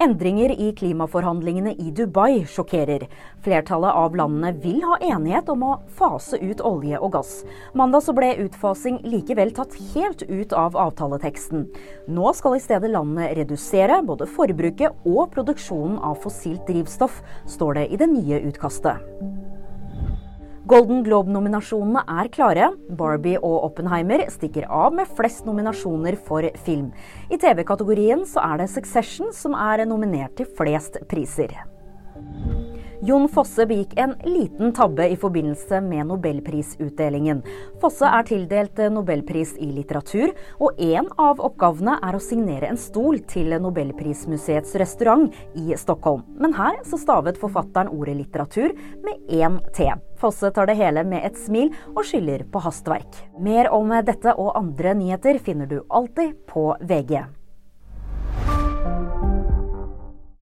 Endringer i klimaforhandlingene i Dubai sjokkerer. Flertallet av landene vil ha enighet om å fase ut olje og gass. Mandag så ble utfasing likevel tatt helt ut av avtaleteksten. Nå skal i stedet landene redusere både forbruket og produksjonen av fossilt drivstoff, står det i det nye utkastet. Golden Globe-nominasjonene er klare. Barbie og Oppenheimer stikker av med flest nominasjoner for film. I TV-kategorien så er det Succession som er nominert til flest priser. Jon Fosse begikk en liten tabbe i forbindelse med nobelprisutdelingen. Fosse er tildelt nobelpris i litteratur, og en av oppgavene er å signere en stol til Nobelprismuseets restaurant i Stockholm. Men her så stavet forfatteren ordet litteratur med én T. Fosse tar det hele med et smil og skylder på hastverk. Mer om dette og andre nyheter finner du alltid på VG.